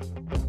Bye.